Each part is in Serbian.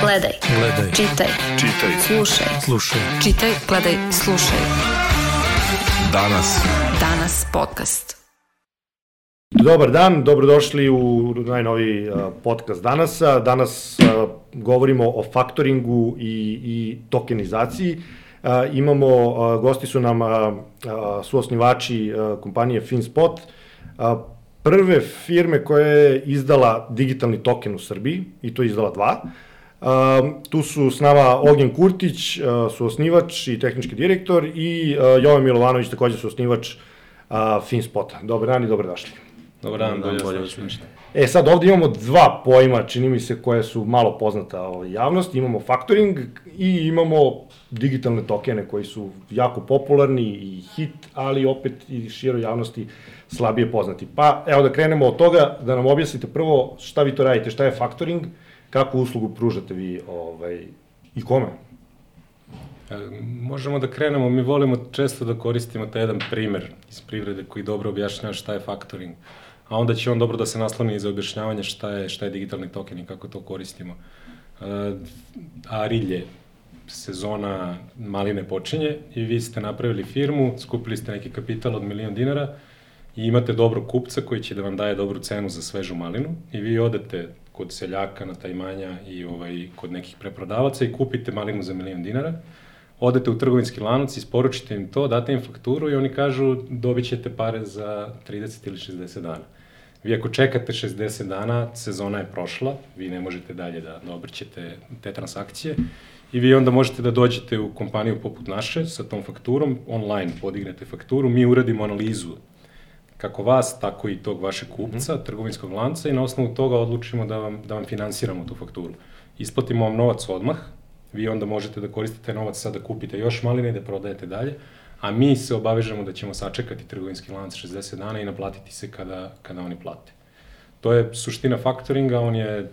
Gledaj. Gledaj. Čitaj. Čitaj. Slušaj. Slušaj. Čitaj, gledaj, slušaj. Danas. Danas podcast. Dobar dan, dobrodošli u najnoviji uh, podcast danasa. Danas uh, govorimo o faktoringu i, i tokenizaciji. Uh, imamo, uh, gosti su nam uh, uh, suosnivači uh, kompanije FinSpot, uh, prve firme koja je izdala digitalni token u Srbiji, i to je izdala dva. Uh, tu su s nama Ognjen Kurtić, uh, suosnivač i tehnički direktor, i uh, Jovan Milovanović, takođe suosnivač uh, FinSpota. Dobar dan i dobrodošli. Dobar dan, bolje, bolje vas. E sad ovde imamo dva pojma, čini mi se, koje su malo poznata ovaj, javnosti. Imamo faktoring i imamo digitalne tokene koji su jako popularni i hit, ali opet i široj javnosti slabije poznati. Pa evo da krenemo od toga, da nam objasnite prvo šta vi to radite, šta je faktoring, kakvu uslugu pružate vi ovaj, i kome? E, Možemo da krenemo, mi volimo često da koristimo taj jedan primer iz privrede koji dobro objašnjava šta je faktoring, a onda će on dobro da se nasloni za objašnjavanje šta je, šta je digitalni token i kako to koristimo. E, Arilje, sezona maline počinje i vi ste napravili firmu, skupili ste neki kapital od milion dinara i imate dobrog kupca koji će da vam daje dobru cenu za svežu malinu i vi odete kod seljaka na taj manja i ovaj, kod nekih preprodavaca i kupite malinu za milion dinara, odete u trgovinski lanac, isporučite im to, date im fakturu i oni kažu dobit ćete pare za 30 ili 60 dana. Vi ako čekate 60 dana, sezona je prošla, vi ne možete dalje da, da obrćete te transakcije i vi onda možete da dođete u kompaniju poput naše sa tom fakturom, online podignete fakturu, mi uradimo analizu kako vas, tako i tog vašeg kupca, trgovinskog lanca i na osnovu toga odlučimo da vam, da vam finansiramo tu fakturu. Isplatimo vam novac odmah, vi onda možete da koristite novac sad da kupite još maline i da prodajete dalje, a mi se obavežemo da ćemo sačekati trgovinski lanac 60 dana i naplatiti se kada, kada oni plate. To je suština faktoringa, on je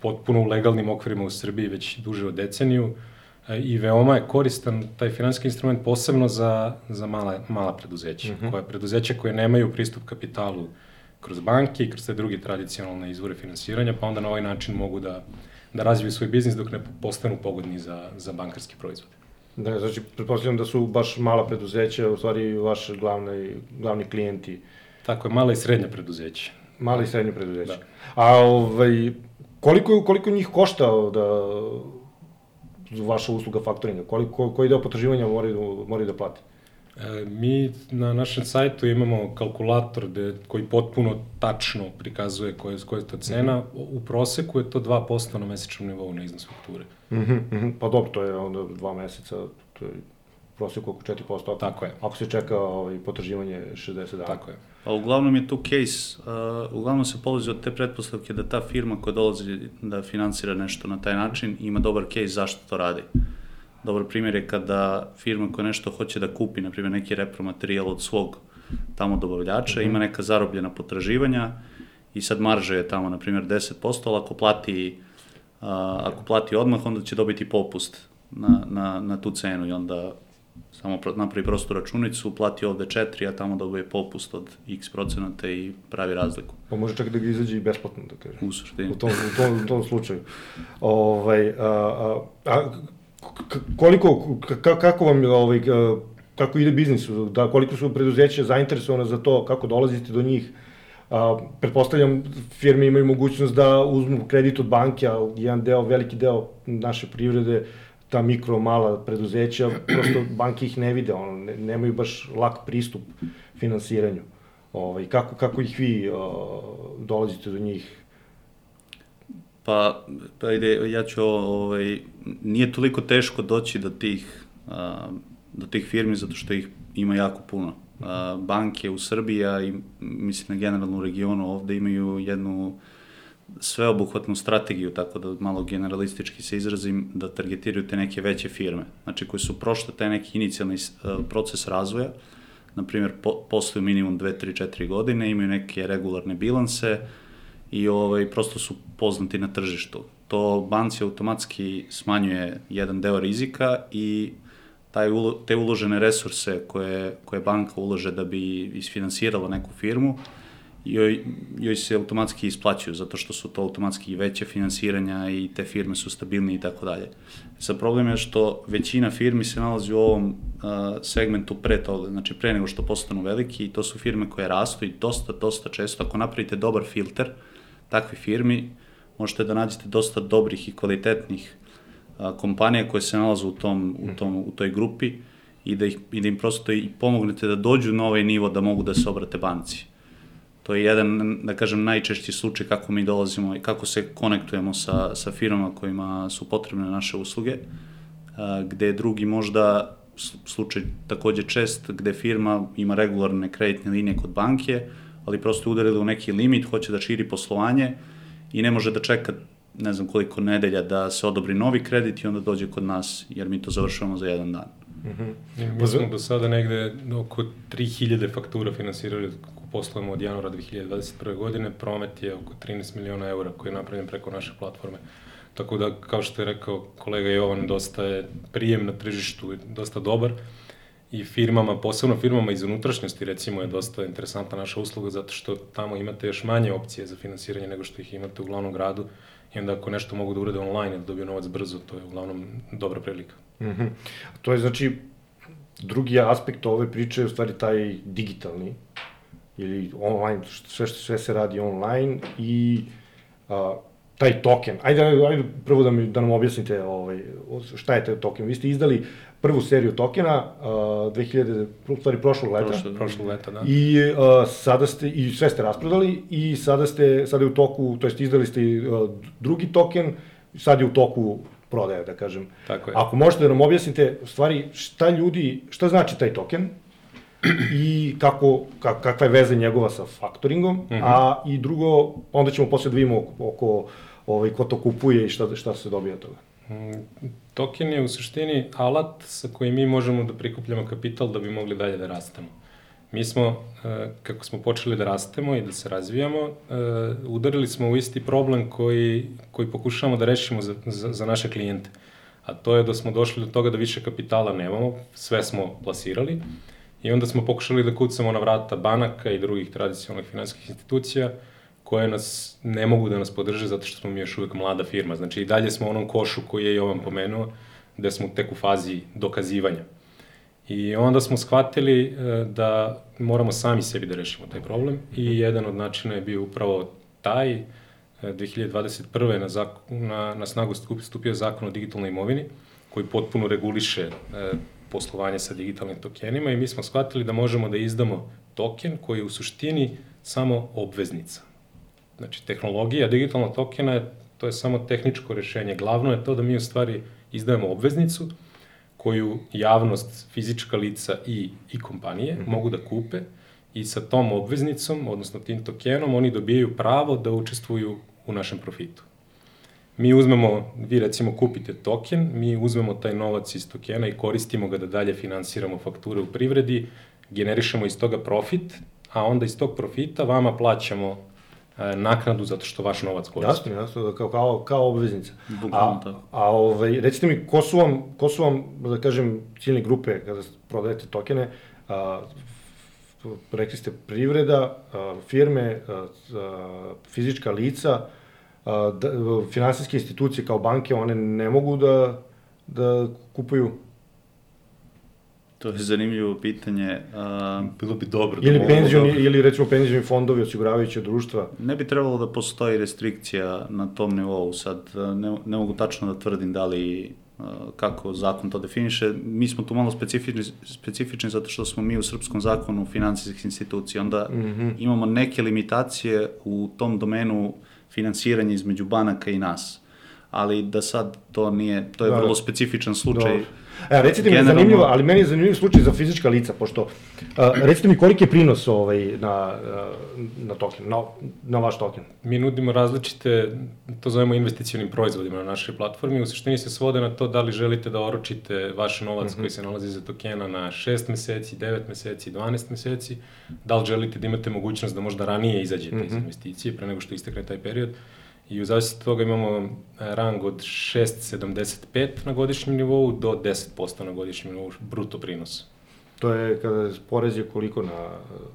potpuno u legalnim okvirima u Srbiji već duže od deceniju e, i veoma je koristan taj finansijski instrument posebno za, za mala, mala preduzeća, mm -hmm. koja preduzeća koje nemaju pristup kapitalu kroz banke i kroz te druge tradicionalne izvore finansiranja, pa onda na ovaj način mogu da, da razviju svoj biznis dok ne postanu pogodni za, za bankarski proizvod. Da, znači, pretpostavljam da su baš mala preduzeća, u stvari vaši glavni, glavni klijenti, Tako je, mala i srednja preduzeća. mali i srednji preduzeća. Da. A ovaj, koliko, koliko njih košta da vaša usluga faktoringa? Koliko, koji deo potraživanja moraju, moraju da plate? E, mi na našem sajtu imamo kalkulator de, koji potpuno tačno prikazuje koja je, koja je to cena. Mhm. U proseku je to 2% na mesečnom nivou na iznos fakture. Mhm, mhm. Pa dobro, to je onda dva meseca, to je u prosjeku oko 4%. Ako, Tako je. Ako se čeka ovaj, potraživanje 60 dana. Tako je. A uglavnom je tu case, uh, uglavnom se polazi od te pretpostavke da ta firma koja dolazi da finansira nešto na taj način ima dobar case zašto to radi. Dobar primjer je kada firma koja nešto hoće da kupi, na primjer neki repromaterijal od svog tamo dobavljača, ima neka zarobljena potraživanja i sad marža je tamo, na primjer, 10%, ali ako plati, uh, ako plati odmah, onda će dobiti popust na, na, na tu cenu i onda samo napravi prostu računicu, plati ovde 4, a tamo dobije popust od x procenata i pravi razliku. Pa može čak da ga izađe i besplatno, da kažem. U suštini. U tom, u tom, u tom slučaju. Ovaj, a, a, a koliko, ka, kako vam ovaj, kako ide biznis, da, koliko su preduzeća zainteresovane za to, kako dolazite do njih, a, pretpostavljam firme imaju mogućnost da uzmu kredit od banke, a jedan deo, veliki deo naše privrede, ta mikro, mala preduzeća, prosto banke ih ne vide, ono, ne, nemaju baš lak pristup finansiranju. Ovaj, kako, kako ih vi a, dolazite do njih? Pa, pa ide, ja ću, ovaj, nije toliko teško doći do tih, a, do tih firmi zato što ih ima jako puno. A, banke u Srbiji, a i mislim na generalno regionu ovde imaju jednu sveobuhvatnu strategiju, tako da malo generalistički se izrazim, da targetiraju te neke veće firme, znači koje su prošle taj neki inicijalni uh, proces razvoja, na primjer po, posluju minimum 2, 3, 4 godine, imaju neke regularne bilanse i ovaj, prosto su poznati na tržištu. To banci automatski smanjuje jedan deo rizika i taj, te uložene resurse koje, koje banka ulože da bi isfinansirala neku firmu, joj, joj se automatski isplaćuju, zato što su to automatski veće finansiranja i te firme su stabilnije i tako dalje. Sa problem je što većina firmi se nalazi u ovom uh, segmentu pre toga, znači pre nego što postanu veliki i to su firme koje rastu i dosta, dosta često, ako napravite dobar filter takvi firmi, možete da nađete dosta dobrih i kvalitetnih a, kompanija koje se nalaze u, tom, u, tom, u toj grupi i da, ih, i da im prosto i pomognete da dođu na ovaj nivo da mogu da se obrate banci. To je jedan, da kažem, najčešći slučaj kako mi dolazimo i kako se konektujemo sa, sa firmama kojima su potrebne naše usluge, gde je drugi možda slučaj takođe čest, gde firma ima regularne kreditne linije kod banke, ali prosto udarili u neki limit, hoće da širi poslovanje i ne može da čeka ne znam koliko nedelja da se odobri novi kredit i onda dođe kod nas, jer mi to završavamo za jedan dan. Mm -hmm. Mi smo do sada negde oko 3000 faktura finansirali poslujemo od januara 2021. godine, promet je oko 13 miliona eura koji je napravljen preko naše platforme. Tako da, kao što je rekao kolega Jovan, dosta je prijem na tržištu, dosta dobar i firmama, posebno firmama iz unutrašnjosti recimo je dosta interesantna naša usluga zato što tamo imate još manje opcije za finansiranje nego što ih imate u glavnom gradu i onda ako nešto mogu da urede online ili dobiju novac brzo, to je uglavnom dobra prilika. Mm -hmm. To je znači drugi aspekt ove priče je u stvari taj digitalni ili online, sve, sve se radi online i a, taj token. Ajde, ajde, prvo da, mi, da nam objasnite ovaj, šta je taj token. Vi ste izdali prvu seriju tokena uh, 2000, u stvari prošlog leta. Prošlo, prošlog leta, da. I uh, sada ste, i sve ste rasprodali i sada ste, sada je u toku, to jest izdali ste uh, drugi token, sad je u toku prodaja, da kažem. Tako je. Ako možete da nam objasnite, u stvari, šta ljudi, šta znači taj token i kako, kak, kakva je veza njegova sa faktoringom, mm -hmm. a i drugo, onda ćemo posle da vidimo oko, oko ovaj, ko to kupuje i šta, šta se dobija od toga. Mm, token je u suštini alat sa kojim mi možemo da prikupljamo kapital da bi mogli dalje da rastemo. Mi smo, e, kako smo počeli da rastemo i da se razvijamo, e, udarili smo u isti problem koji, koji pokušavamo da rešimo za, za, za naše klijente. A to je da smo došli do toga da više kapitala nemamo, sve smo plasirali i onda smo pokušali da kucamo na vrata banaka i drugih tradicionalnih finansijskih institucija, koje nas ne mogu da nas podrže zato što smo mi još uvek mlada firma. Znači i dalje smo u onom košu koji je Jovan pomenuo, gde smo tek u fazi dokazivanja. I onda smo shvatili e, da moramo sami sebi da rešimo taj problem i jedan od načina je bio upravo taj, 2021. E, na, zakon, na, na snagu stupio zakon o digitalnoj imovini, koji potpuno reguliše e, poslovanje sa digitalnim tokenima i mi smo shvatili da možemo da izdamo token koji je u suštini samo obveznica. Znači, tehnologija digitalnog tokena je, to je samo tehničko rešenje. Glavno je to da mi u stvari izdajemo obveznicu koju javnost, fizička lica i, i kompanije mm -hmm. mogu da kupe i sa tom obveznicom, odnosno tim tokenom, oni dobijaju pravo da učestvuju u našem profitu. Mi uzmemo, vi recimo kupite token, mi uzmemo taj novac iz tokena i koristimo ga da dalje finansiramo fakture u privredi, generišemo iz toga profit, a onda iz tog profita vama plaćamo E, naknadu zato što vaš novac koristi. Jasno, jasno, kao, kao, kao obveznica. A, a ovaj, recite mi, ko su vam, ko su vam, da kažem, ciljne grupe kada prodajete tokene, a, rekli ste privreda, a, firme, a, a, fizička lica, a, da, finansijske institucije kao banke, one ne mogu da, da kupuju To je zanimljivo pitanje. A, Bilo bi dobro. Da ili, penzioni, da... ili recimo penzioni fondovi, osiguravajuće društva. Ne bi trebalo da postoji restrikcija na tom nivou. Sad ne, ne mogu tačno da tvrdim da li kako zakon to definiše. Mi smo tu malo specifični, specifični zato što smo mi u srpskom zakonu finansijskih institucija. Onda mm -hmm. imamo neke limitacije u tom domenu finansiranja između banaka i nas. Ali da sad to nije, to je da, vrlo specifičan slučaj. Dobro E, recite mi, zanimljivo, ali meni je zanimljiv slučaj za fizička lica, pošto, uh, recite mi koliki je prinos ovaj, na, uh, na token, na, na vaš token? Mi nudimo različite, to zovemo investicionim proizvodima na našoj platformi, u suštini se svode na to da li želite da oročite vaš novac mm -hmm. koji se nalazi za tokena na 6 meseci, 9 meseci, 12 meseci, da li želite da imate mogućnost da možda ranije izađete mm -hmm. iz mhm. investicije pre nego što istekne taj period, I u zavisnosti toga imamo e, rang od 6,75 na godišnjem nivou do 10% na godišnjem nivou bruto prinosa. To je kada porez je koliko na...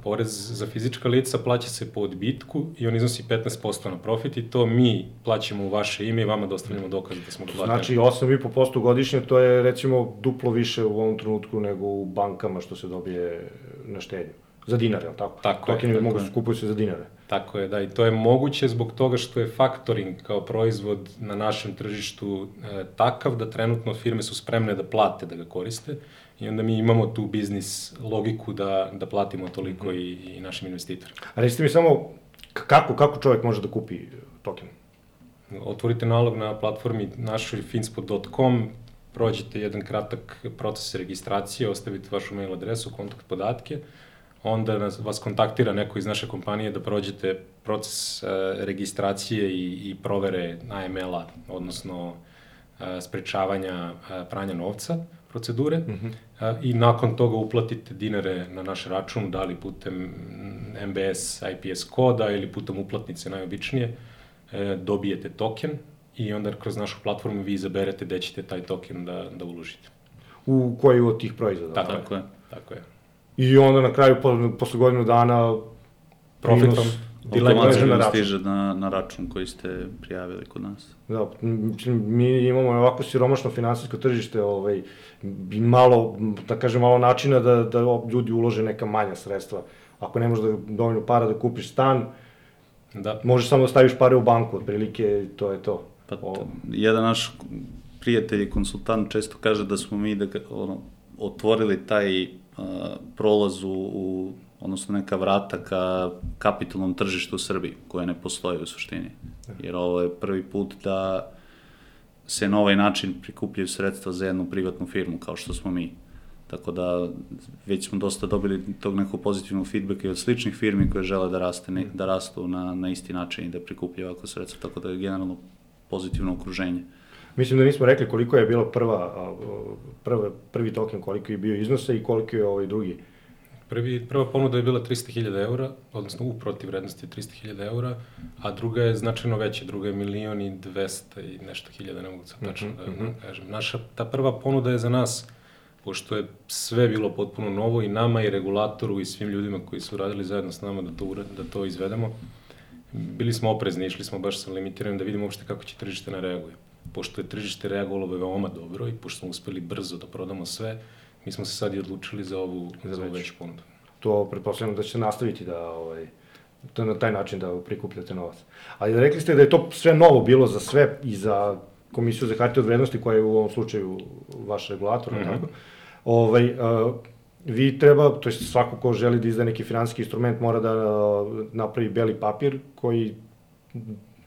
Porez za fizička lica plaća se po odbitku i on iznosi 15% na profit i to mi plaćamo u vaše ime i vama dostavljamo dokaz da smo platili. Znači 8,5% godišnje, to je recimo duplo više u ovom trenutku nego u bankama što se dobije na štednju. Za dinare, ali tako? Tako je, Tokeni mogu je. se kupuju se za dinare. Tako je, da, i to je moguće zbog toga što je faktoring kao proizvod na našem tržištu e, takav da trenutno firme su spremne da plate da ga koriste i onda mi imamo tu biznis logiku da, da platimo toliko i, i našim investitorima. A recite mi samo, kako, kako čovjek može da kupi token? Otvorite nalog na platformi našoj finspot.com, prođete jedan kratak proces registracije, ostavite vašu mail adresu, kontakt podatke, onda nas, vas kontaktira neko iz naše kompanije da prođete proces e, registracije i, i provere AML-a, odnosno e, sprečavanja e, pranja novca, procedure, mm -hmm. i nakon toga uplatite dinare na naš račun, da li putem MBS IPS koda ili putem uplatnice najobičnije, e, dobijete token i onda kroz našu platformu vi izaberete gde ćete taj token da, da uložite. U koji od tih proizvoda? Tako, Tako je. je. Tako je. I onda na kraju, po, posle godinu dana, Profitom. Automatski stiže na, na račun koji ste prijavili kod nas. Da, mi imamo ovako siromašno finansijsko tržište, ovaj, malo, da kažem, malo načina da, da ljudi ulože neka manja sredstva. Ako ne možeš da dovoljno para da kupiš stan, Da. možeš samo da staviš pare u banku, otprilike to je to. Pa, O, jedan naš prijatelj i konsultant često kaže da smo mi da, ono, otvorili taj prolaz u, odnosno neka vrata ka kapitalnom tržištu u Srbiji, koje ne postoji u suštini. Jer ovo je prvi put da se na ovaj način prikupljaju sredstva za jednu privatnu firmu, kao što smo mi. Tako da već smo dosta dobili tog nekog pozitivnog feedbacka i od sličnih firmi koje žele da, raste, ne, da rastu na, na isti način i da prikupljaju ovako sredstva, tako da je generalno pozitivno okruženje. Mislim da nismo rekli koliko je bilo prva, prva, prvi token, koliko je bio iznosa i koliko je ovaj drugi. Prvi, prva ponuda je bila 300.000 eura, odnosno u protiv vrednosti je 300.000 eura, a druga je značajno veća, druga je milion i 200 i nešto hiljada, ne mogu sad tačno da, da kažem. Naša, ta prva ponuda je za nas, pošto je sve bilo potpuno novo i nama i regulatoru i svim ljudima koji su radili zajedno s nama da to, da to izvedemo, bili smo oprezni, išli smo baš sa limitiranim da vidimo uopšte kako će tržište ne reaguje. Pošto je tržište reagovalo veoma dobro i pošto smo uspeli brzo da prodamo sve, mi smo se sad i odlučili za ovu, za ovu veću ponudu. To pretpostavljam da će nastaviti da, ovaj, da na taj način da prikupljate novac. Ali rekli ste da je to sve novo bilo za sve i za Komisiju za hartije od vrednosti koja je u ovom slučaju vaš regulator, mm -hmm. tako? Ovaj, uh, vi treba, to je svako ko želi da izda neki finansijski instrument mora da napravi beli papir koji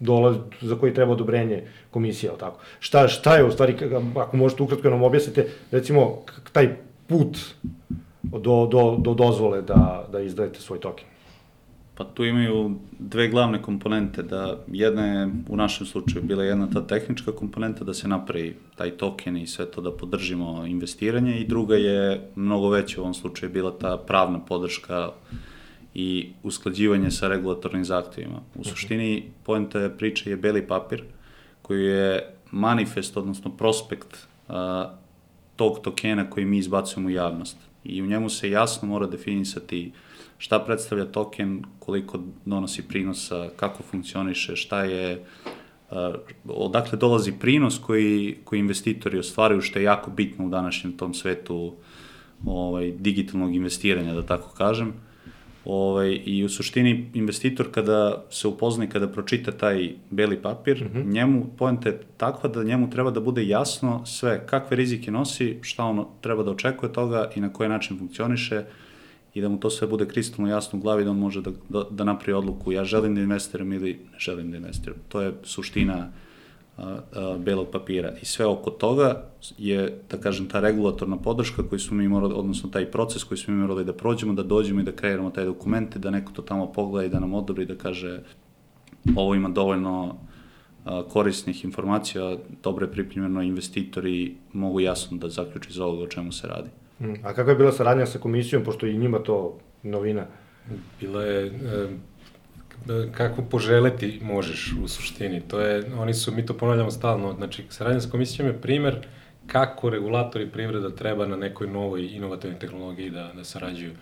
dolaz, za koji treba odobrenje komisije, ali tako. Šta, šta je u stvari, ako možete ukratko nam objasnite, recimo, taj put do, do, do dozvole da, da izdajete svoj token? Pa tu imaju dve glavne komponente, da jedna je u našem slučaju bila jedna ta tehnička komponenta da se napravi taj token i sve to da podržimo investiranje i druga je mnogo veća u ovom slučaju bila ta pravna podrška i usklađivanje sa regulatornim zahtevima. U suštini poenta priče je beli papir koji je manifest, odnosno prospekt a, tog tokena koji mi izbacujemo u javnost. I u njemu se jasno mora definisati šta predstavlja token, koliko donosi prinosa, kako funkcioniše, šta je, uh, odakle dolazi prinos koji, koji investitori ostvaraju, što je jako bitno u današnjem tom svetu ovaj, digitalnog investiranja, da tako kažem. Ovaj, I u suštini investitor kada se upozna i kada pročita taj beli papir, mm -hmm. njemu poenta je takva da njemu treba da bude jasno sve kakve rizike nosi, šta on treba da očekuje toga i na koji način funkcioniše i da mu to sve bude kristalno jasno u glavi da on može da, da, da napravi odluku ja želim da investiram ili ne želim da investiram. To je suština a, a, belog papira. I sve oko toga je, da kažem, ta regulatorna podrška koju smo mi morali, odnosno taj proces koji smo mi morali da prođemo, da dođemo i da kreiramo taj dokumente, da neko to tamo pogleda i da nam odobri da kaže ovo ima dovoljno korisnih informacija, dobro je pripremljeno, investitori mogu jasno da zaključi iz ovoga o čemu se radi. Mm. A kakva je bila saradnja sa komisijom, pošto i njima to novina? Bila je, e, kako poželeti možeš u suštini. To je, oni su, mi to ponavljamo stalno, znači saradnja sa komisijom je primer kako regulatori privreda treba na nekoj novoj inovativnoj tehnologiji da, da sarađuju.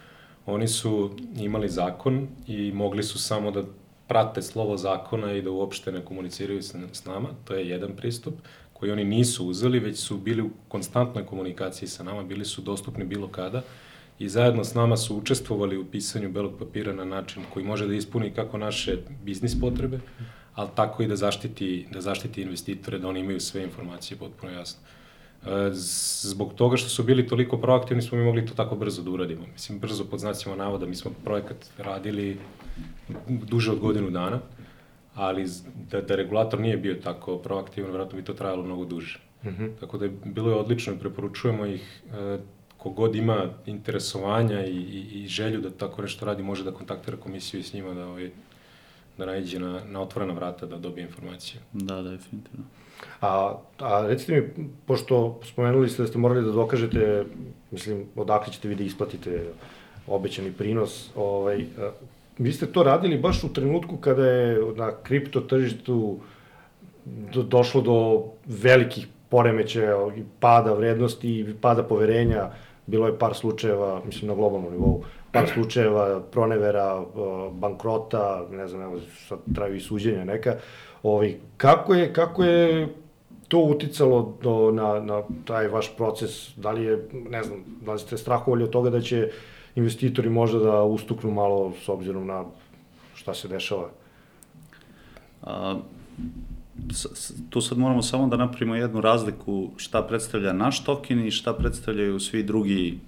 Oni su imali zakon i mogli su samo da prate slovo zakona i da uopšte ne komuniciraju s, s nama, to je jedan pristup koji oni nisu uzeli, već su bili u konstantnoj komunikaciji sa nama, bili su dostupni bilo kada i zajedno s nama su učestvovali u pisanju belog papira na način koji može da ispuni kako naše biznis potrebe, ali tako i da zaštiti, da zaštiti investitore, da oni imaju sve informacije potpuno jasno. E, zbog toga što su bili toliko proaktivni smo mi mogli to tako brzo da uradimo. Mislim, brzo pod znacima navoda, mi smo projekat radili duže od godinu dana, ali da, da regulator nije bio tako proaktivan, vjerojatno bi to trajalo mnogo duže. Mm -hmm. Tako da je bilo je odlično i preporučujemo ih e, kogod ima interesovanja i, i, i želju da tako nešto radi, može da kontaktira komisiju i s njima da, ovaj, da najđe na, na otvorena vrata da dobije informacije. Da, definitivno. A, a recite mi, pošto spomenuli ste da ste morali da dokažete, mislim, odakle ćete vi da isplatite obećani prinos, ovaj, vi ste to radili baš u trenutku kada je na kripto tržištu do, došlo do velikih poremećaja i pada vrednosti i pada poverenja, bilo je par slučajeva, mislim na globalnom nivou, par slučajeva pronevera, bankrota, ne znam, evo sad traju i suđenja neka. Ovaj, kako je, kako je to uticalo do, na, na taj vaš proces? Da li je, ne znam, da li ste strahovali od toga da će investitori možda da ustuknu malo s obzirom na šta se dešava? A, tu sad moramo samo da napravimo jednu razliku šta predstavlja naš token i šta predstavljaju svi drugi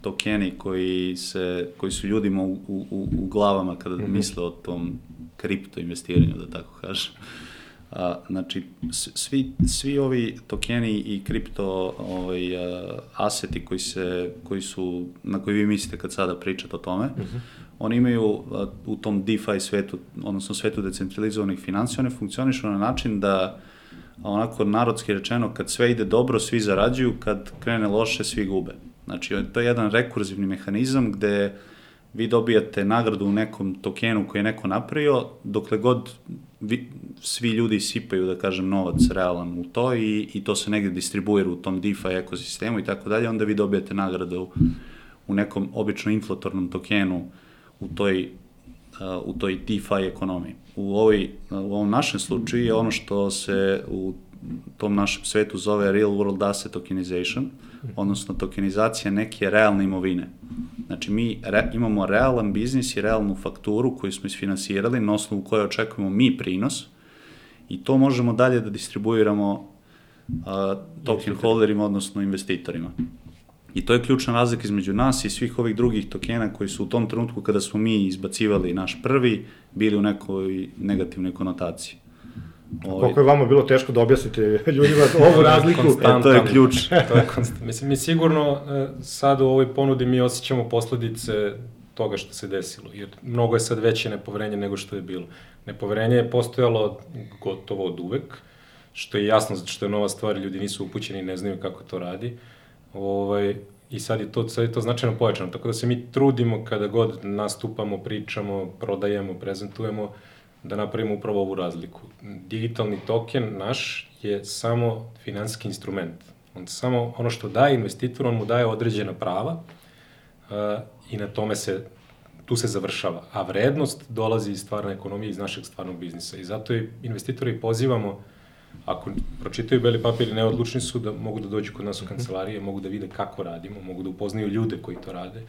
tokeni koji, se, koji su ljudima u, u, u glavama kada mm -hmm. misle o tom kripto investiranju, da tako kažem. A, znači, svi, svi ovi tokeni i kripto ovaj, a, aseti koji, se, koji su, na koji vi mislite kad sada pričate o tome, mm -hmm. Oni imaju u tom DeFi svetu, odnosno svetu decentralizovanih financija, one funkcionišu na način da onako narodski rečeno, kad sve ide dobro, svi zarađuju, kad krene loše, svi gube. Znači, to je jedan rekurzivni mehanizam gde vi dobijate nagradu u nekom tokenu koji je neko napravio, dokle god vi, svi ljudi sipaju, da kažem, novac realan u to i, i to se negde distribuira u tom DeFi ekosistemu i tako dalje, onda vi dobijate nagradu u nekom obično inflatornom tokenu u toj, uh, u toj DeFi ekonomiji. U, ovoj, uh, u ovom našem slučaju je ono što se u tom našem svetu zove real world asset tokenization, odnosno tokenizacija neke realne imovine. Znači, mi re, imamo realan biznis i realnu fakturu koju smo isfinansirali, na osnovu koje očekujemo mi prinos, i to možemo dalje da distribuiramo uh, token holderima, odnosno investitorima. I to je ključna razlika između nas i svih ovih drugih tokena koji su u tom trenutku kada smo mi izbacivali naš prvi, bili u nekoj negativnoj konotaciji. Ovaj... Koliko je vama bilo teško da objasnite ljudima ovu razliku? E, to je ključ. to je konstant. Mislim, mi sigurno e, sad u ovoj ponudi mi osjećamo posledice toga što se desilo, jer mnogo je sad veće nepoverenje nego što je bilo. Nepoverenje je postojalo gotovo od uvek, što je jasno zato što je nova stvar, ljudi nisu upućeni i ne znaju kako to radi. Ovaj, I sad je, to, sad je to značajno povećano, tako da se mi trudimo kada god nastupamo, pričamo, prodajemo, prezentujemo, da napravimo upravo ovu razliku. Digitalni token naš je samo finansijski instrument. On samo ono što daje investitor, on mu daje određena prava uh, i na tome se tu se završava. A vrednost dolazi iz stvarne ekonomije, iz našeg stvarnog biznisa. I zato investitori pozivamo, ako pročitaju beli papir i neodlučni su, da mogu da dođu kod nas u kancelarije, mogu da vide kako radimo, mogu da upoznaju ljude koji to rade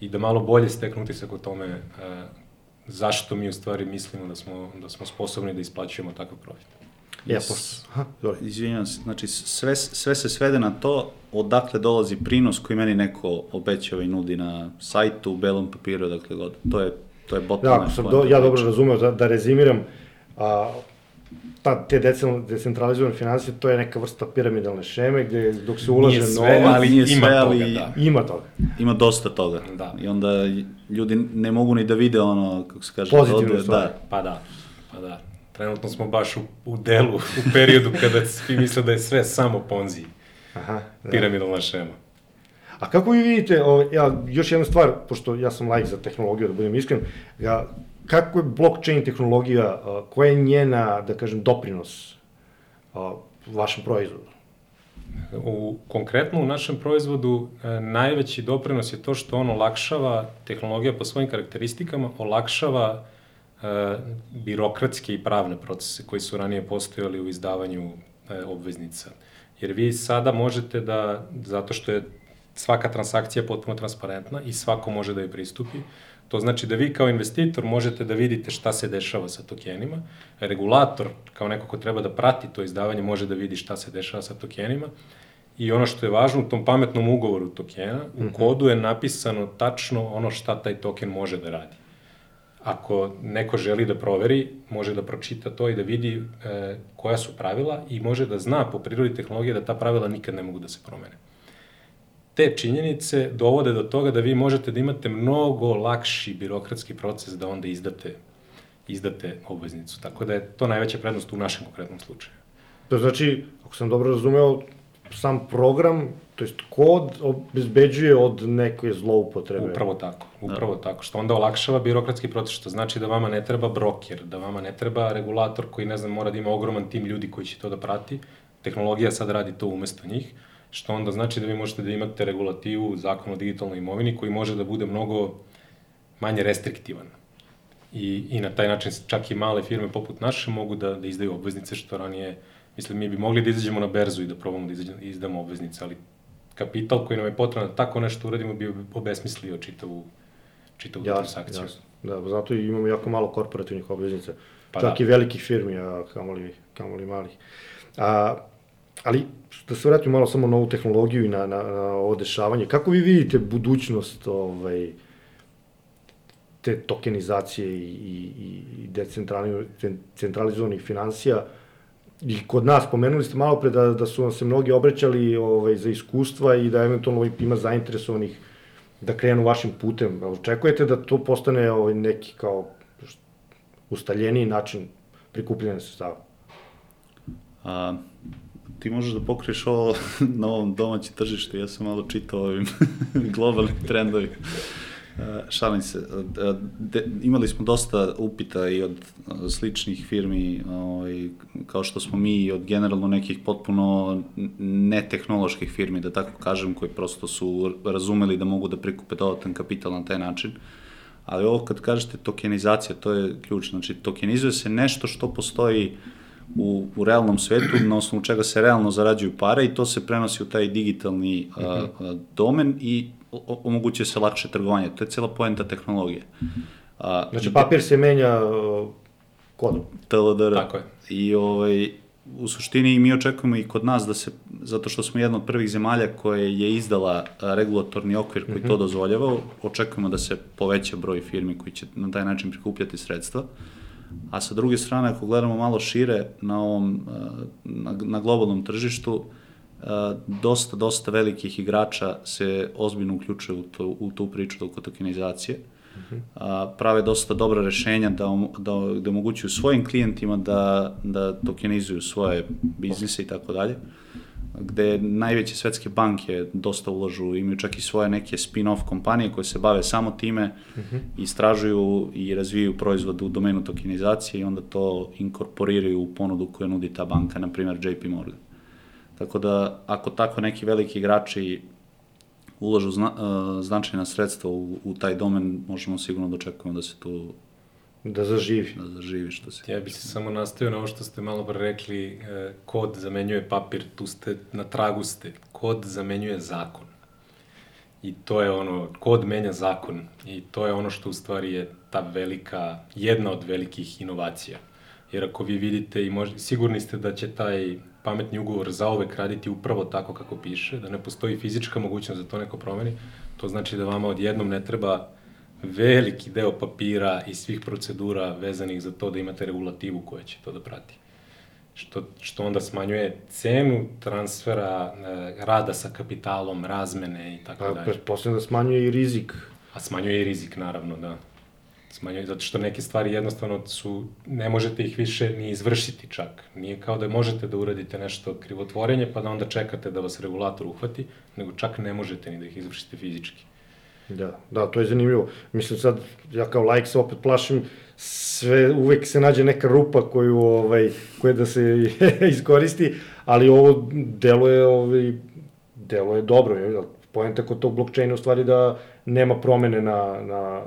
i da malo bolje steknu utisak o tome uh, zašto mi u stvari mislimo da smo, da smo sposobni da isplaćujemo takav profit. Ja, yes. Aha, Izvinjam se, znači sve, sve se svede na to odakle dolazi prinos koji meni neko obećava i nudi na sajtu, u belom papiru, dakle god. To je, to je bottom Da, ako sam do, ja dobro razumeo, da, da rezimiram, a, ta, te decentralizovane financije, to je neka vrsta piramidalne šeme gde dok se ulaže nije sve, novac, ali nije sve, ima ali toga, da. ima toga. Ima dosta toga. Da. I onda ljudi ne mogu ni da vide ono, kako se kaže, pozitivno da, da. Pa da, pa da. Trenutno smo baš u, u delu, u periodu kada svi misle da je sve samo ponzi. Aha, da. Piramidalna šema. A kako vi vidite, o, ja, još jedna stvar, pošto ja sam lajk za tehnologiju, da budem iskren, ja kako je blockchain tehnologija, koja je njena, da kažem, doprinos vašem proizvodu? U, konkretno u našem proizvodu e, najveći doprinos je to što on olakšava, tehnologija po svojim karakteristikama, olakšava e, birokratske i pravne procese koji su ranije postojali u izdavanju e, obveznica. Jer vi sada možete da, zato što je svaka transakcija potpuno transparentna i svako može da je pristupi, To znači da vi kao investitor možete da vidite šta se dešava sa tokenima, regulator kao neko ko treba da prati to izdavanje može da vidi šta se dešava sa tokenima i ono što je važno u tom pametnom ugovoru tokena, u mhm. kodu je napisano tačno ono šta taj token može da radi. Ako neko želi da proveri, može da pročita to i da vidi e, koja su pravila i može da zna po prirodi tehnologije da ta pravila nikad ne mogu da se promene te činjenice dovode do toga da vi možete da imate mnogo lakši birokratski proces da onda izdate, izdate obveznicu. Tako da je to najveća prednost u našem konkretnom slučaju. To znači, ako sam dobro razumeo, sam program, to jest kod, obezbeđuje od neke zloupotrebe. Upravo tako, upravo da. tako, što onda olakšava birokratski proces, što znači da vama ne treba broker, da vama ne treba regulator koji, ne znam, mora da ima ogroman tim ljudi koji će to da prati, tehnologija sad radi to umesto njih, što onda znači da vi možete da imate regulativu zakon o digitalnoj imovini koji može da bude mnogo manje restriktivan. I, I na taj način čak i male firme poput naše mogu da, da izdaju obveznice, što ranije, mislim, mi bi mogli da izađemo na berzu i da probamo da izađemo, izdamo obveznice, ali kapital koji nam je potrebno da tako nešto uradimo bi obesmislio čitavu, čitavu jasno, transakciju. Jasno. Da, zato imamo jako malo korporativnih obveznica. Pa čak da. i velikih firmi, a kamoli, kamoli malih. A, Ali, da se vratimo malo samo na ovu tehnologiju i na, na, na ovo dešavanje, kako vi vidite budućnost ovaj, te tokenizacije i, i, i decentralizovanih financija, i kod nas, pomenuli ste malo pre da, da su vam se mnogi obraćali ovaj, za iskustva i da eventualno ima zainteresovanih da krenu vašim putem. Očekujete da to postane ovaj, neki kao ustaljeniji način prikupljanja sredstava? A, ti možeš da pokriješ ovo na ovom domaćem tržištu, ja sam malo čitao ovim globalnim trendovima. Uh, šalim se, uh, de, imali smo dosta upita i od uh, sličnih firmi, ovaj, kao što smo mi, i od generalno nekih potpuno netehnoloških firmi, da tako kažem, koji prosto su razumeli da mogu da prikupe dodatan kapital na taj način. Ali ovo kad kažete tokenizacija, to je ključ. Znači, tokenizuje se nešto što postoji uh, u, u realnom svetu, na osnovu čega se realno zarađuju pare i to se prenosi u taj digitalni uh, domen i omogućuje se lakše trgovanje. To je cela poenta tehnologije. Uh, znači, papir se menja uh, kodom. TLDR. Tako je. I ovaj, u suštini mi očekujemo i kod nas da se, zato što smo jedna od prvih zemalja koje je izdala regulatorni okvir koji mm -hmm. to dozvoljava, očekujemo da se poveća broj firmi koji će na taj način prikupljati sredstva. Uh, a sa druge strane, ako gledamo malo šire na, ovom, eh, na, na globalnom tržištu, eh, dosta, dosta velikih igrača se ozbiljno uključuje u, to, u tu priču oko tokenizacije. Uh -huh. a, prave dosta dobra rešenja da, da, da omogućuju svojim klijentima da, da tokenizuju svoje biznise i tako dalje gde najveće svetske banke dosta ulažu, imaju čak i svoje neke spin-off kompanije koje se bave samo time, uh mhm. -huh. istražuju i razvijaju proizvod u domenu tokenizacije i onda to inkorporiraju u ponudu koju nudi ta banka, na primjer JP Morgan. Tako da, ako tako neki veliki igrači ulažu zna, uh, značajna sredstva u, u taj domen, možemo sigurno da očekujemo da se tu Da zaživi. Da zaživi što se... Ja bih se samo nastavio na ovo što ste malo pre rekli, e, kod zamenjuje papir, tu ste, na tragu ste, kod zamenjuje zakon. I to je ono, kod menja zakon i to je ono što u stvari je ta velika, jedna od velikih inovacija. Jer ako vi vidite i možda, sigurni ste da će taj pametni ugovor zaovek raditi upravo tako kako piše, da ne postoji fizička mogućnost da to neko promeni, to znači da vama odjednom ne treba veliki deo papira i svih procedura vezanih za to da imate regulativu koja će to da prati. Što, što onda smanjuje cenu transfera, e, rada sa kapitalom, razmene i tako pa, dalje. Pretpostavljam da smanjuje i rizik. A smanjuje i rizik, naravno, da. Smanjuje, zato što neke stvari jednostavno su, ne možete ih više ni izvršiti čak. Nije kao da možete da uradite nešto krivotvorenje, pa da onda čekate da vas regulator uhvati, nego čak ne možete ni da ih izvršite fizički. Da, da, to je zanimljivo. Mislim sad, ja kao like se opet plašim, sve, uvek se nađe neka rupa koju, ovaj, koja da se iskoristi, ali ovo delo je, ovaj, delo je dobro, je, Poenta kod tog blockchaina u stvari da nema promene na, na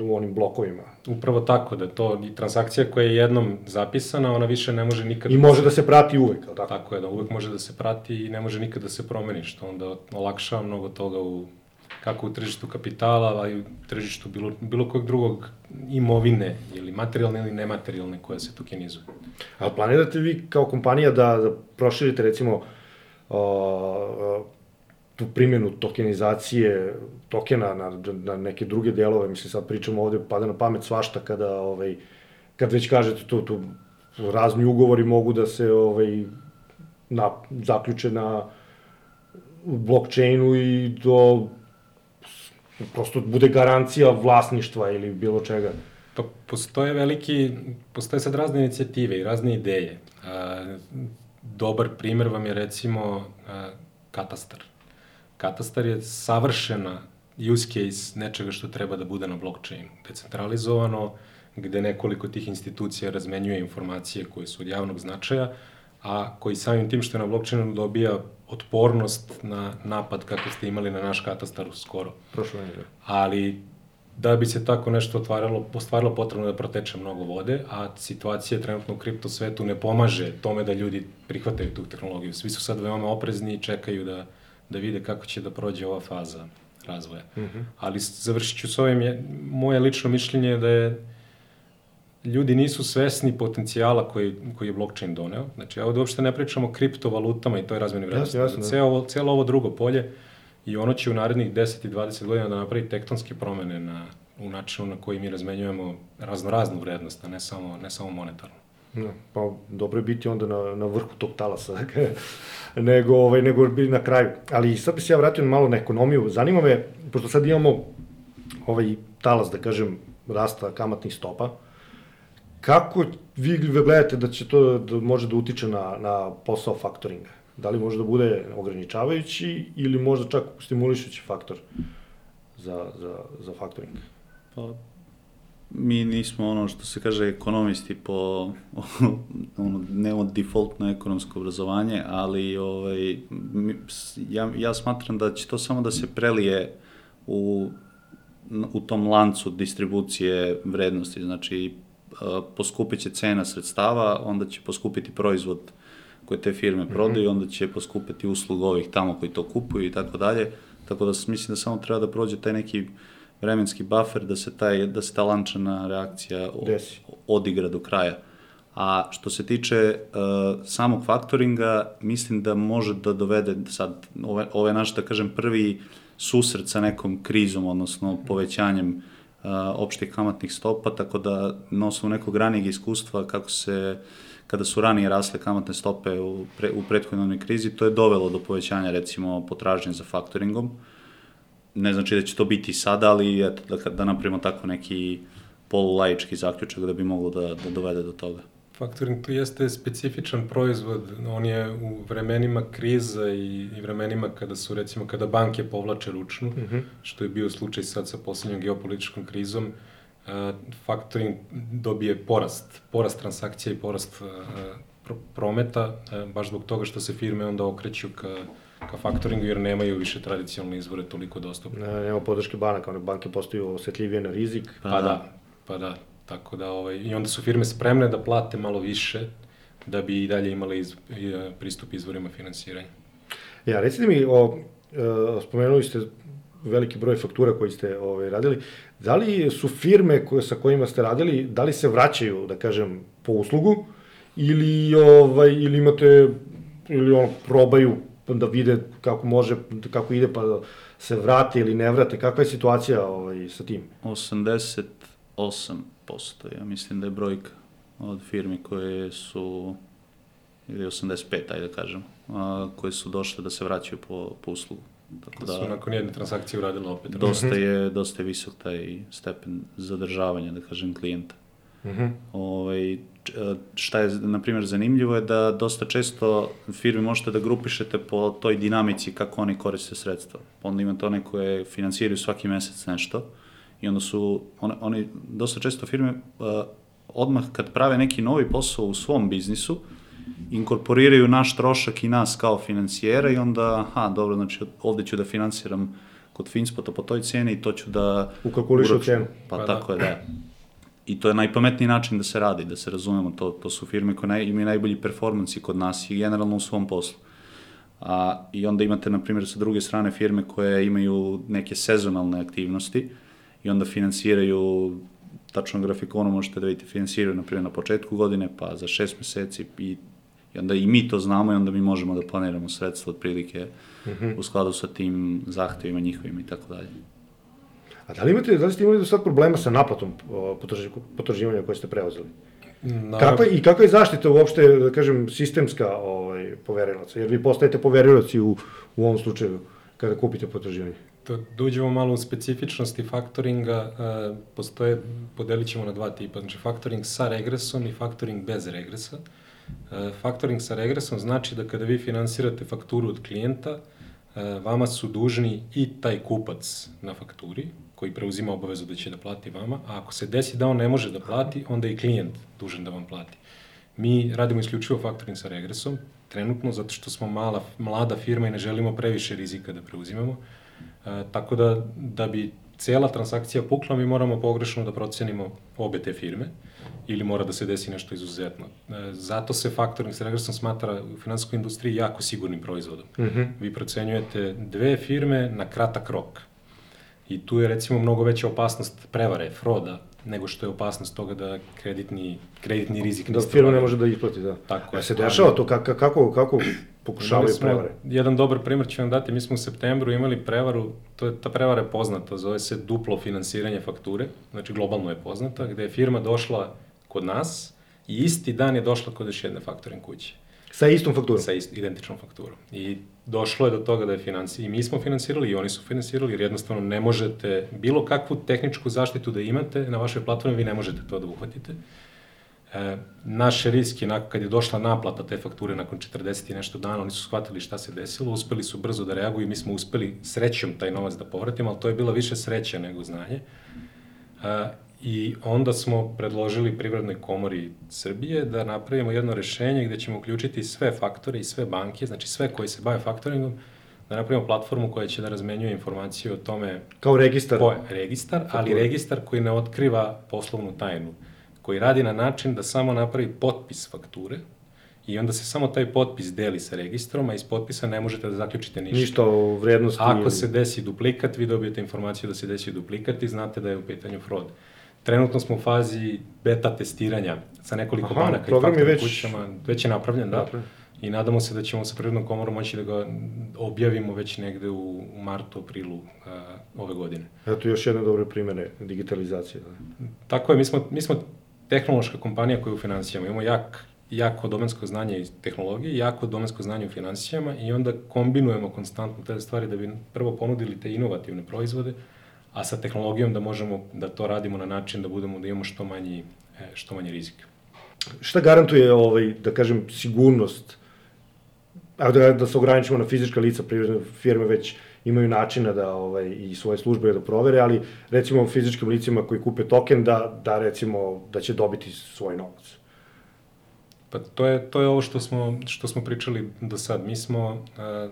u onim blokovima. Upravo tako, da to i transakcija koja je jednom zapisana, ona više ne može nikad... I može da se prati uvek, ali tako? Tako je, da uvek može da se prati i ne može nikad da se promeni, što onda olakšava mnogo toga u kako u tržištu kapitala, a i u tržištu bilo, bilo kojeg drugog imovine, ili materijalne ili nematerijalne koja se tokenizuje. A planirate vi kao kompanija da, da proširite recimo uh, tu primjenu tokenizacije tokena na, na neke druge delove, mislim sad pričamo ovde, pada na pamet svašta kada, ovaj, kad već kažete tu, tu razni ugovori mogu da se ovaj, na, zaključe na blockchainu i do prosto bude garancija vlasništva ili bilo čega. Pa postoje veliki, postoje sad razne inicijative i razne ideje. A, dobar primer vam je recimo a, katastar. Katastar je savršena use case nečega što treba da bude na blockchainu. Decentralizovano, gde nekoliko tih institucija razmenjuje informacije koje su od javnog značaja, a koji samim tim što je na blockchainu dobija otpornost na napad kako ste imali na naš katastar skoro. Prošlo je. Ali da bi se tako nešto otvaralo, ostvarilo potrebno da proteče mnogo vode, a situacija trenutno u kripto svetu ne pomaže tome da ljudi prihvataju tu tehnologiju. Svi su sad veoma oprezni i čekaju da, da vide kako će da prođe ova faza razvoja. Mm -hmm. Ali završit ću s ovim, je, moje lično mišljenje je da je ljudi nisu svesni potencijala koji, koji je blockchain doneo. Znači, ja ovde uopšte ne pričam o kriptovalutama i toj razmeni vrednosti. Jasno, jasno. Da. Celo, ovo, celo ovo drugo polje i ono će u narednih 10 i 20 godina da napravi tektonske promene na, u načinu na koji mi razmenjujemo razno raznu vrednost, a ne samo, ne samo monetarnu. No, pa dobro je biti onda na, na vrhu tog talasa, nego, ovaj, nego biti na kraju. Ali sad bi se ja vratio malo na ekonomiju. Zanima me, pošto sad imamo ovaj talas, da kažem, rasta kamatnih stopa, Kako vi gledate da će to da može da utiče na, na posao faktoringa? Da li može da bude ograničavajući ili možda čak stimulišući faktor za, za, za faktoring? Pa, mi nismo ono što se kaže ekonomisti po ono, nemamo defaultno ekonomsko obrazovanje, ali ovaj, ja, ja smatram da će to samo da se prelije u, u tom lancu distribucije vrednosti, znači poskupit će cena sredstava, onda će poskupiti proizvod koje te firme prodaju, onda će poskupiti uslug ovih tamo koji to kupuju i tako dalje. Tako da mislim da samo treba da prođe taj neki vremenski buffer da se taj da se ta lančana reakcija Desi. odigra do kraja. A što se tiče uh, samog faktoringa, mislim da može da dovede sad ove, ove naš da kažem prvi susret sa nekom krizom, odnosno povećanjem opštih kamatnih stopa, tako da na osnovu nekog ranijeg iskustva kako se kada su ranije rasle kamatne stope u, pre, u prethodnoj krizi, to je dovelo do povećanja recimo potražnje za faktoringom. Ne znači da će to biti sada, ali eto, da, da napravimo tako neki polulajički zaključak da bi moglo da, da dovede do toga. Faktoring to jeste specifičan proizvod, on je u vremenima kriza i, i vremenima kada su recimo kada banke povlače ručnu, mm -hmm. što je bio slučaj sad sa poslednjom geopolitičkom krizom, uh, faktoring dobije porast, porast transakcija i porast uh, pro, prometa, uh, baš zbog toga što se firme onda okreću ka ka faktoringu jer nemaju više tradicionalne izvore toliko dostupne. Ne, nema podrške banaka, one banke postaju osetljivije na rizik. Pa, pa da, pa da. Tako da, ovaj, i onda su firme spremne da plate malo više da bi i dalje imale iz, pristup izvorima finansiranja. Ja, recite mi, o, e, spomenuli ste veliki broj faktura koji ste ovaj, radili. Da li su firme koje, sa kojima ste radili, da li se vraćaju, da kažem, po uslugu ili, ovaj, ili imate, ili ono, probaju da vide kako može, kako ide, pa da se vrate ili ne vrate. Kakva je situacija ovaj, sa tim? 88 ja mislim da je brojka od firmi koje su, ili 85, ajde da kažem, a, koje su došle da se vraćaju po, po uslugu. Tako da, da su nakon jedne transakcije uradile opet. Dosta je, dosta je visok taj stepen zadržavanja, da kažem, klijenta. -hmm. ovaj, č- šta je, na primjer, zanimljivo je da dosta često firme možete da grupišete po toj dinamici kako oni koriste sredstva. Onda imate one koje finansiraju svaki mesec nešto i onda su, one, oni, dosta često firme uh, odmah kad prave neki novi posao u svom biznisu, inkorporiraju naš trošak i nas kao financijera i onda, aha, dobro, znači ovde ću da finansiram kod Finspota po toj ceni i to ću da... Ukalkulišu cenu. Pa, Pa tako je, da. I to je najpametniji način da se radi, da se razumemo, to, to su firme koje naj, imaju najbolji performansi kod nas i generalno u svom poslu. A, I onda imate, na primjer, sa druge strane firme koje imaju neke sezonalne aktivnosti i onda finansiraju, tačno grafikonu možete da vidite, finansiraju, na primjer, na početku godine, pa za šest meseci i, i onda i mi to znamo i onda mi možemo da planiramo sredstva otprilike mm -hmm. u skladu sa tim zahtevima njihovim i tako dalje. A da li imate, da li ste imali do sad problema sa naplatom potraživanja koje ste preuzeli? Naravno, Kakva, I kakva je zaštita uopšte, da kažem, sistemska ovaj, poverilaca? Jer vi postajete poverilaci u, u ovom slučaju kada kupite potraživanje. Da, uđemo malo u specifičnosti faktoringa, e, postoje, podelit ćemo na dva tipa, znači faktoring sa regresom i faktoring bez regresa. E, faktoring sa regresom znači da kada vi finansirate fakturu od klijenta, e, vama su dužni i taj kupac na fakturi, koji preuzima obavezu da će da plati vama, a ako se desi da on ne može da plati, onda i klijent dužan da vam plati. Mi radimo isključivo faktoring sa regresom, trenutno, zato što smo mala, mlada firma i ne želimo previše rizika da preuzimamo. E, tako da, da bi cela transakcija pukla, mi moramo pogrešno da procenimo obe te firme ili mora da se desi nešto izuzetno. E, zato se faktoring sa regresom smatra u finansijskoj industriji jako sigurnim proizvodom. Mm -hmm. Vi procenjujete dve firme na kratak rok. I tu je recimo mnogo veća opasnost prevare, froda, nego što je opasnost toga da kreditni, kreditni rizik Da firma ne može da isplati, da. Tako A je. se dešava to, kako, kako, kako pokušavaju smo prevare? Jedan dobar primer ću vam dati, mi smo u septembru imali prevaru, to je, ta prevara je poznata, zove se duplo finansiranje fakture, znači globalno je poznata, gde je firma došla kod nas i isti dan je došla kod još jedne faktoring kuće Sa istom fakturom? sa ist, identičnom fakturom. I došlo je do toga da je finansi, i mi smo finansirali i oni su finansirali, jer jednostavno ne možete, bilo kakvu tehničku zaštitu da imate na vašoj platformi, vi ne možete to da uhvatite. E, naš risk je, nakon kad je došla naplata te fakture nakon 40 i nešto dana, oni su shvatili šta se desilo, uspeli su brzo da reaguju i mi smo uspeli srećom taj novac da povratimo, ali to je bila više sreća nego znanje. E, I onda smo predložili Privrednoj komori Srbije da napravimo jedno rešenje gde ćemo uključiti sve faktore i sve banke, znači sve koji se bave faktoringom, da napravimo platformu koja će da razmenjuje informacije o tome Kao registar? ko je registar, ali registar koji ne otkriva poslovnu tajnu, koji radi na način da samo napravi potpis fakture i onda se samo taj potpis deli sa registrom, a iz potpisa ne možete da zaključite ništa. Ništa o vrednosti? Ako ili- se desi duplikat, vi dobijete informaciju da se desi duplikat i znate da je u pitanju fraud. Trenutno smo u fazi beta testiranja sa nekoliko Aha, banaka i faktoring već- kućama. Već je napravljen, da. Napravljen. I nadamo se da ćemo sa Privrednom komorom moći da ga objavimo već negde u, u martu, aprilu a, ove godine. Eto još jedne dobre primere digitalizacije. Da. Tako je, mi smo, mi smo tehnološka kompanija koja je u financijama. Imamo jak, jako domensko znanje iz tehnologije, jako domensko znanje u financijama i onda kombinujemo konstantno te stvari da bi prvo ponudili te inovativne proizvode, a sa tehnologijom da možemo da to radimo na način da budemo da imamo što manji, e, što manji rizik. Šta garantuje, ovaj, da kažem, sigurnost? Evo da, da se ograničimo na fizička lica, privredne firme već imaju načina da ovaj, i svoje službe da provere, ali recimo fizičkim licima koji kupe token da, da recimo da će dobiti svoj novac. Pa to je, to je ovo što smo, što smo pričali do sad. Mi smo, uh,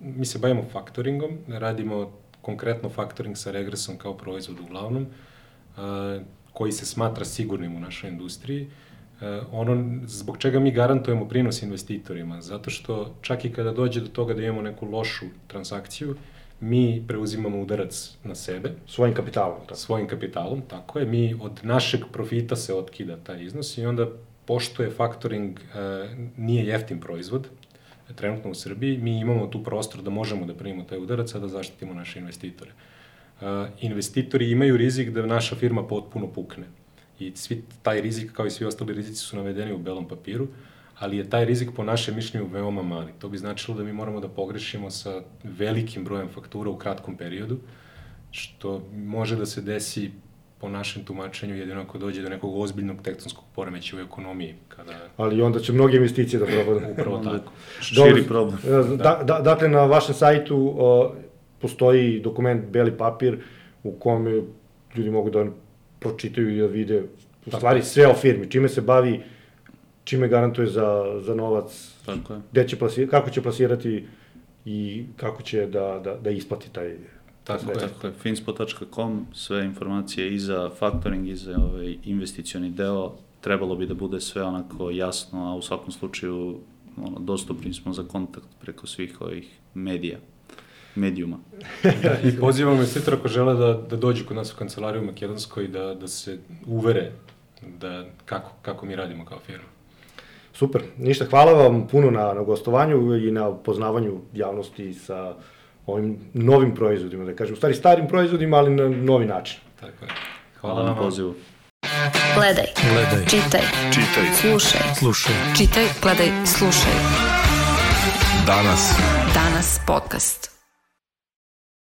mi se bavimo faktoringom, radimo konkretno faktoring sa regresom kao proizvod uglavnom, uh, koji se smatra sigurnim u našoj industriji. Uh, ono zbog čega mi garantujemo prinos investitorima, zato što čak i kada dođe do toga da imamo neku lošu transakciju, mi preuzimamo udarac na sebe, Svojim kapitalom. Tako. svojim kapitalom, tako je, mi od našeg profita se otkida taj iznos i onda pošto je faktoring e, nije jeftin proizvod, trenutno u Srbiji, mi imamo tu prostor da možemo da primimo taj udarac, a da zaštitimo naše investitore. E, investitori imaju rizik da naša firma potpuno pukne. I svi, taj rizik, kao i svi ostali rizici, su navedeni u belom papiru, ali je taj rizik po našem mišljenju veoma mali. To bi značilo da mi moramo da pogrešimo sa velikim brojem faktura u kratkom periodu, što može da se desi po našem tumačenju jedino ako dođe do nekog ozbiljnog tektonskog poremeća u ekonomiji, kada Ali onda će mnoge investicije da propadne. upravo tako. Širi problem. Da, da, dakle, na vašem sajtu o, postoji dokument, beli papir, u kome ljudi mogu da pročitaju i da vide u stvari sve o firmi, čime se bavi, čime garantuje za, za novac, Tako je. gde će plasirati, kako će plasirati i kako će da, da, da isplati taj... Tako je. Tako je, finspo.com, sve informacije i za factoring i za ovaj investicioni deo, trebalo bi da bude sve onako jasno, a u svakom slučaju ono, dostupni smo za kontakt preko svih ovih medija, medijuma. Da, I pozivamo investitora ako žele da, da dođu kod nas u kancelariju u Makedonskoj da, da se uvere da kako, kako mi radimo kao firma. Super, ništa, hvala vam puno na, na gostovanju i na poznavanju javnosti sa ovim novim proizvodima, da kažem, u stvari starim proizvodima, ali na novi način. Tako je. Hvala Hvala na pozivu. Gledaj, Gledaj, čitaj, čitaj, slušaj. slušaj. Čitaj, gledaj, slušaj. Danas. Danas podcast.